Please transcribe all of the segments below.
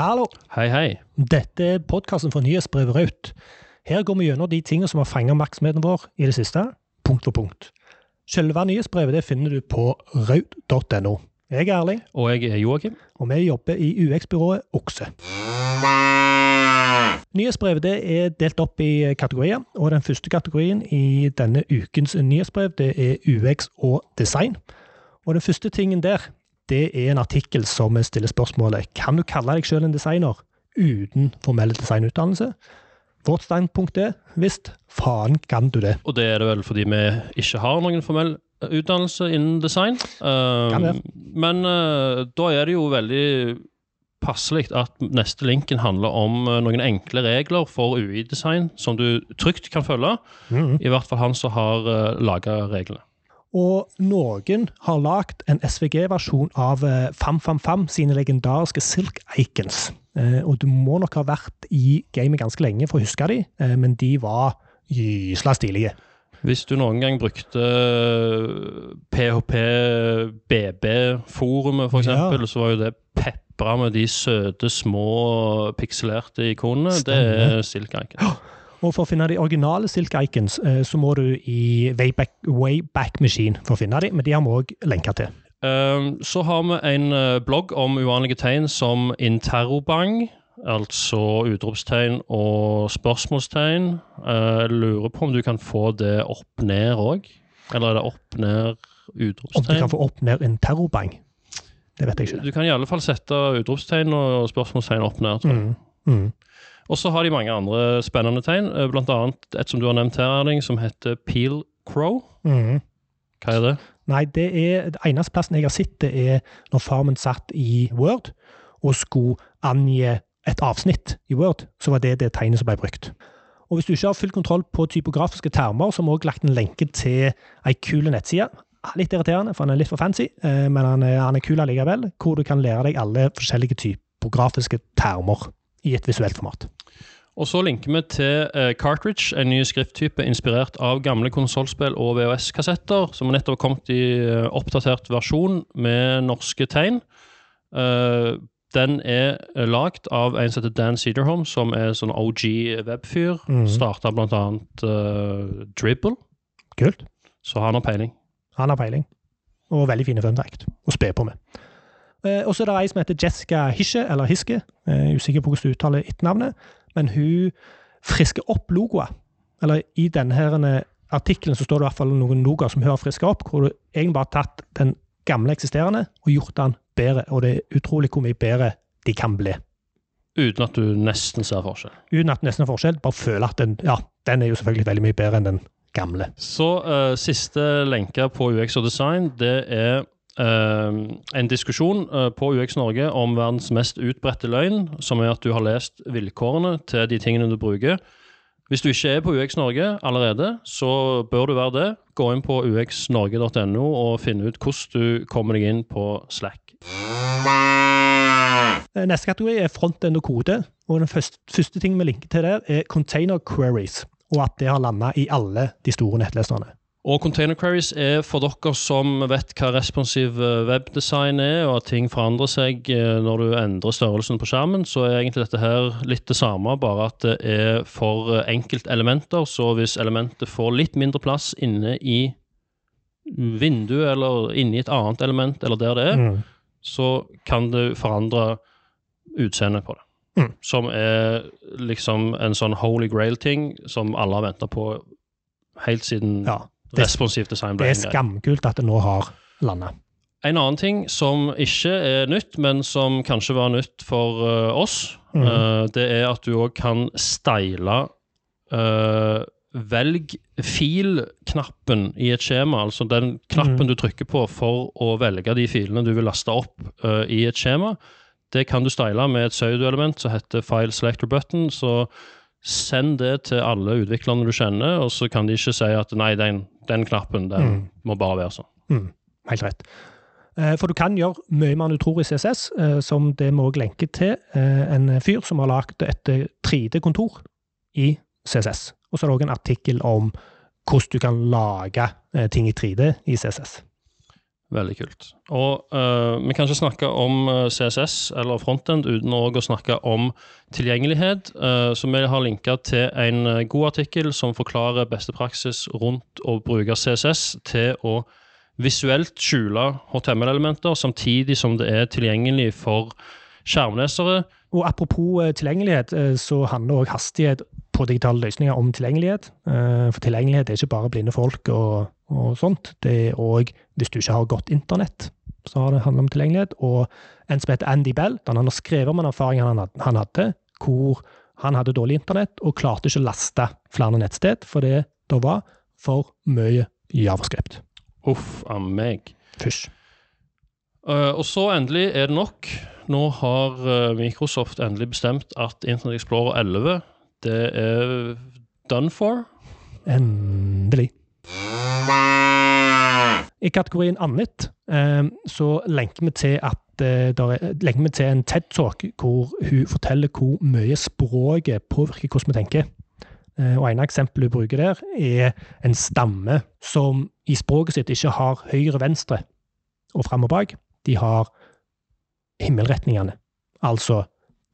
Hallo! Hei, hei. Dette er podkasten for Nyhetsbrevet Raut. Her går vi gjennom de tingene som har fanget oppmerksomheten vår i det siste, punkt for punkt. Selve nyhetsbrevet det finner du på raut.no. Jeg er Erling, Og jeg er Joakim. og vi jobber i UX-byrået Okse. Nyhetsbrevet det er delt opp i kategorier, og den første kategorien i denne ukens nyhetsbrev det er UX og design. Og den første tingen der, det er en artikkel som stiller spørsmålet kan du kalle deg selv en designer uten formell designutdannelse? Vårt standpunkt er visst, faen kan du det. Og det er det vel fordi vi ikke har noen formell utdannelse innen design. Uh, men uh, da er det jo veldig passelig at neste linken handler om eh, noen enkle regler for UI-design som du trygt kan følge. I hvert fall han som har uh, laga reglene. Og noen har lagd en SVG-versjon av eh, FamFamFam sine legendariske Silk Icons. Eh, og du må nok ha vært i gamet ganske lenge for å huske de, eh, men de var gysla stilige. Hvis du noen gang brukte PHP-BB-forumet, for Ja. eksempel, så var jo det pepra med de søte, små, pikselerte ikonene. Det er Silk Icon. Og for å finne de originale Silk Icons, eh, så må du i Wayback, Wayback Machine for å finne de, men de har vi òg lenka til. Um, så har vi en eh, blogg om uvanlige tegn som interrobang, altså utropstegn og spørsmålstegn. Eh, Jeg lurer på om du kan få det opp ned òg? Eller er det opp ned utropstegn? Om du kan få opp ned interrobang? Det vet jeg ikke. Du kan i alle fall sette utropstegn og spørsmålstegn opp ned. tror jeg. Mm. Mm. Og så har de mange andre spennende tegn, eh, blant annet et som du har nevnt her, Erling, som heter Peel Crow. Mm. Hva er det? Nei, det er det eneste plassen jeg har sett, det er når Farmen satt i Word og skulle angi et avsnitt i Word, så var det det tegnet som ble brukt. Og hvis du ikke har full kontroll på typografiske termer, så har vi også lagt en lenke til ei kul nettside. Litt irriterende, for han er litt for fancy, eh, men han er, han er kul allikevel, hvor du kan lære deg alle forskjellige typografiske termer i et visuelt format. Og så linker vi til eh, Cartridge, en ny skrifttype inspirert av gamle konsollspill og VHS-kassetter, som nettopp har kommet i eh, oppdatert versjon med norske tegn. Eh, den er lagd av en som heter Dan Cederholm, som er sånn OG-webfyr. Mhm. Starta blant annet uh, Dribble, Kult. så han har peiling. Han har peiling. Og veldig fine fun fact å spe på med. Uh, og så er det ei som heter Jessica Hische, eller Hiske. Uh, usikker på hvordan du uttaler etternavnet. Men hun frisker opp logoer. Eller i denne her eh, artikkelen så står det i hvert fall noen logoer som hun har friska opp, hvor du egentlig bare har tatt den gamle eksisterende og gjort den bedre. Og det er utrolig hvor mye bedre de kan bli. Uten at du nesten ser forskjell. Uten at det nesten er forskjell. Bare føler at den ja, den er jo selvfølgelig veldig mye bedre enn den gamle. Så uh, siste lenke på UX og design, det er en diskusjon eh, på UX Norge om verdens mest utbredte løgn, som er at du har lest vilkårene til de tingene du bruker. Hvis du ikke er på UX Norge allerede, så bør du være det. Gå inn på uxnorge.no og finne ut hvordan du kommer deg inn på Slack. Eh, Neste kategori er frontend og kode. og Den første, første ting vi linker til der, er container queries. Og at det har landa i alle de store nettleserne. Og Container Queries er for dere som vet hva responsiv eh, webdesign er, og at ting forandrer seg eh, når du endrer størrelsen på skjermen, så er egentlig dette her litt det samme, bare at det er for eh, enkeltelementer. Så hvis elementet får litt mindre plass inne i vinduet, eller inni et annet element, eller der det er, Mm. så kan du forandre utseendet på det. Mm. Som er liksom en sånn holy grail-ting som alle har venta på helt siden Ja, responsiv design ble det er skamkult at det nå har landa. En annen ting som ikke er nytt, men som kanskje var nytt for uh, oss, mm. uh, det er at du òg kan style uh, Velg fil-knappen i et skjema, altså den knappen mm. du trykker på for å velge de filene du vil laste opp i et skjema. Det kan du style med et pseudoelement som heter file selector button. Så send det til alle utviklerne du kjenner, og så kan de ikke si at nei, den, den knappen den Mm. må bare være sånn. Mm, helt rett. Eh, For du kan gjøre mye mer enn du tror i CSS, eh, som det vi òg lenker til. eh, En fyr som har lagd et 3D-kontor i CSS. Og så er det òg en artikkel om hvordan du kan lage ting i 3D i CSS. Veldig kult. Og uh, vi kan ikke snakke om eh, CSS eller frontend uten å snakke om tilgjengelighet. Uh, så vi har linka til en god artikkel som forklarer beste praksis rundt å bruke CSS til å visuelt skjule HTML-elementer, samtidig som det er tilgjengelig for skjermlesere. Og apropos eh, tilgjengelighet, eh, så handler òg hastighet på digitale løsninger om tilgjengelighet. Eh, For tilgjengelighet er ikke bare blinde folk og, og sånt. Det er òg hvis du ikke har godt internett, så har det handlet om tilgjengelighet. Og en som heter Andy Bell, han har skrevet om en erfaring han hadde, hvor han hadde dårlig internett og klarte ikke å laste flere nettsted for det var for mye javascript. Uff a meg. Fysj. Uh, og så endelig er det nok. Nå har eh, Microsoft endelig bestemt at Internet Explorer 11 det er done for. Endelig. I kategorien annet eh, så lenker vi til at eh, er, lenker vi til en TED-talk hvor hun forteller hvor mye språket påvirker hvordan vi tenker. Og En eksempel hun bruker der, er en stamme som i språket sitt ikke har høyre-venstre og fram og bak. De har himmelretningene. Altså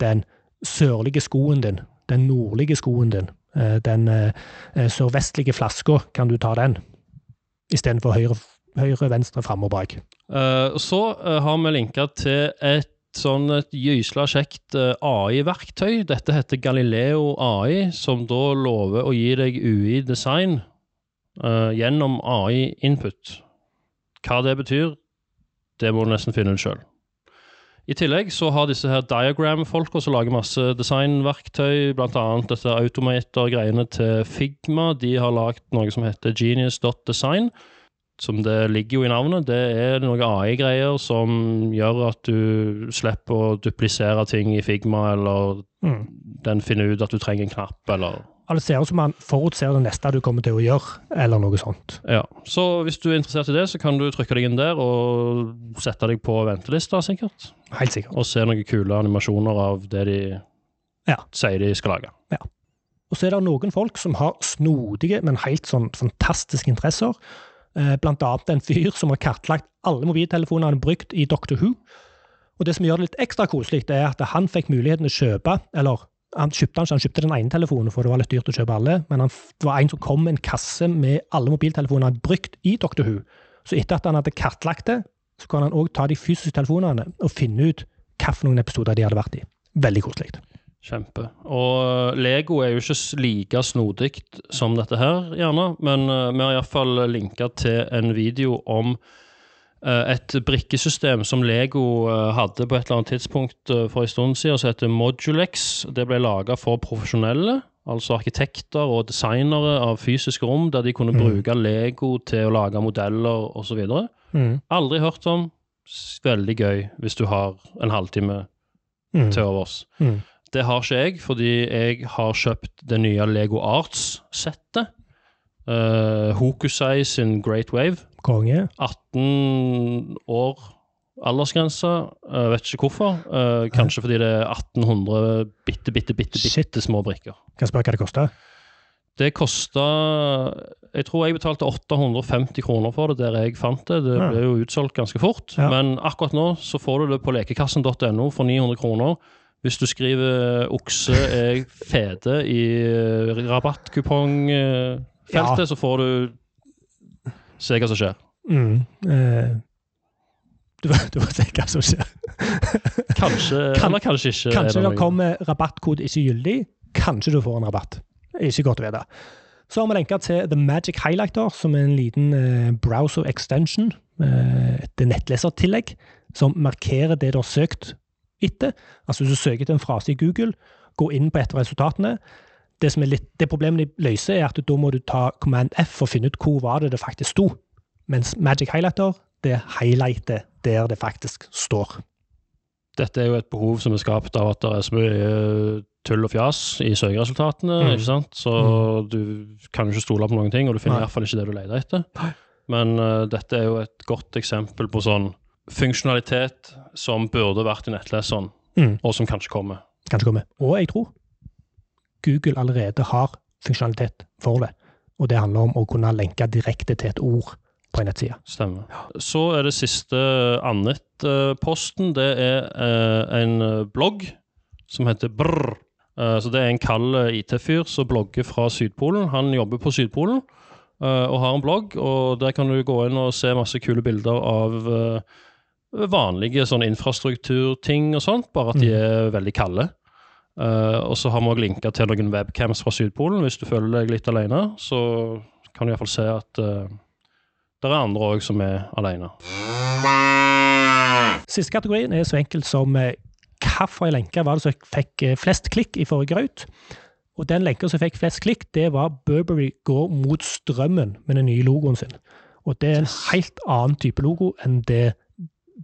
den sørlige skoen din, den nordlige skoen din, eh, den eh, eh, sørvestlige flaska, kan du ta den, istedenfor høyre, høyre, venstre, fram og bak. Så har vi linka til et sånn et gysla kjekt AI-verktøy. Dette heter Galileo AI, som da lover å gi deg UI-design gjennom AI-input. Hva det betyr, det må du nesten finne ut sjøl. I tillegg så har disse her diagram-folka som lager masse designverktøy, bl.a. dette automater-greiene til Figma, de har lagd noe som heter genius.design som det ligger jo i navnet, det er noen AI-greier som gjør at du slipper å duplisere ting i Figma, eller Mm. den finner ut at du trenger en knapp, eller det ser ut som han forutser det neste du kommer til å gjøre, eller noe sånt. Ja. Så hvis du er interessert i det, så kan du trykke deg inn der og sette deg på ventelista, sikkert. Helt sikkert. Og se noen kule animasjoner av det de Ja. sier de skal lage. Ja. Og så er det noen folk som har snodige, men helt sånn fantastiske interesser. Eh, Blant annet en fyr som har kartlagt alle mobiltelefonene han har brukt i Doctor Who. Og det som gjør det litt ekstra koselig, er at han fikk muligheten til å kjøpe, eller han kjøpte han, kjøpte den ene telefonen, for det var litt dyrt å kjøpe alle, men han, det var en som kom med en kasse med alle mobiltelefonene han hadde brukt i Doctor Who. Så etter at han hadde kartlagt det, så kan han òg ta de fysiske telefonene og finne ut hvilke episoder de hadde vært i. Veldig koselig. Kjempe. Og Lego er jo ikke like snodig som dette her, gjerne, men eh, vi har iallfall linka til en video om eh, et brikkesystem som Lego eh, hadde på et eller annet tidspunkt eh, for en stund siden, som heter Modulex. Det ble laga for profesjonelle, altså arkitekter og designere av fysiske rom, der de kunne Mm. bruke Lego til å lage modeller osv. Mm. Aldri hørt om. Veldig gøy hvis du har en halvtime Mm. til overs. Mm. Det har ikke jeg, fordi jeg har kjøpt det nye Lego Arts-settet. Uh, Hokusai sin Great Wave. Konge. 18 år aldersgrense. Uh, vet ikke hvorfor. Uh, kanskje fordi det er 1800 bitte, bitte, bitte, bitte små brikker. Kan jeg spørre hva det koster? Det kosta Jeg tror jeg betalte 850 kroner for det der jeg fant det. Det ble jo utsolgt ganske fort. Ja. Men akkurat nå så får du det på lekekassen.no for 900 kroner. Hvis du skriver 'okse er fete' i eh, rabattkupongfeltet, Ja. så får du se hva som skjer. Mm. Eh, du, du får se hva som skjer. Kanskje, Kan- eller kanskje ikke. Kanskje det noe- kommer rabattkode ikke gyldig. Kanskje du får en rabatt. Ikke godt å vite. Så har vi lenka til The Magic Highlighter, som er en liten eh, browser extension, eh, et nettlesertillegg, som markerer det du har søkt etter. Altså hvis du søker etter en frase i Google, gå inn på et av resultatene. Det, som er litt, det problemet de løser, er at da må du ta Command F å finne ut hvor var det det faktisk sto. Mens Magic Highlighter, det highlighter der det faktisk står. Dette er jo et behov som er skapt av at det er så mye eh, tull og fjas i søkeresultatene. Mm. ikke sant? Så du kan jo ikke stole på noen ting, og du finner Nei. fall ikke det du leter etter. Men uh, dette er jo et godt eksempel på sånn funksjonalitet som burde vært i nettleseren, Mm. og som kanskje kommer. kanskje kommer. Og jeg tror Google allerede har funksjonalitet for det. Og det handler om å kunne lenke direkte til et ord på en nettside. Stemmer. Så er det siste Annet-posten. Det er eh, en blogg som heter Brr. Eh, så det er en kald IT-fyr som blogger fra Sydpolen. Han jobber på Sydpolen eh, og har en blogg, og der kan du gå inn og se masse kule bilder av eh, vanlige sånn infrastrukturting og sånt, bare at de er veldig kalde. Eh, og så har vi òg linka til noen webcams fra Sydpolen. Hvis du føler deg litt alene, så kan du iallfall se at uh, det er andre òg som er alene. Siste kategorien er så enkelt som eh, hvilken lenke var det som fikk eh, flest klikk i forrige raut. Og den lenka som fikk flest klikk, det var Burberry går mot strømmen med den nye logoen sin. Og det er en helt annen type logo enn det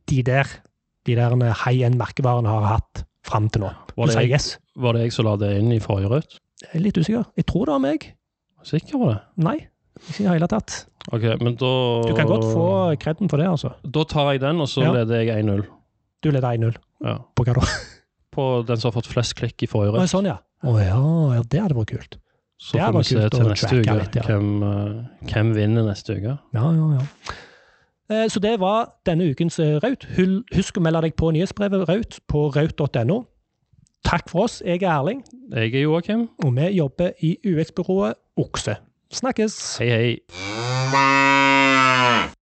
de der de der high end merkevarene har hatt fram til nå. Var det jeg? Var det jeg som la det inn i forrige rødt? Jeg er litt usikker. Jeg tror det var meg. Sikker på det? Nei, ikke i det hele tatt. Ok, men da Du kan godt få kreden for det, altså. Da tar jeg den, og så Ja. leder jeg 1-0. Du leder 1-0. Ja. På hva da? På den som har fått flest klikk i forrige rødt. sånn, ja. Å ja, ja, det hadde vært kult. Så får vi se til neste uke litt, ja. hvem, eh, hvem vinner neste uke. Ja, ja, ja. Eh, Så det var denne ukens eh, Raut. Husk å melde deg på nyhetsbrevet Raut på raut.no. Takk for oss. Jeg er Erling, Jeg er Joakim. og vi jobber i UX-byrået Okse. Snakkes! Hei, hei.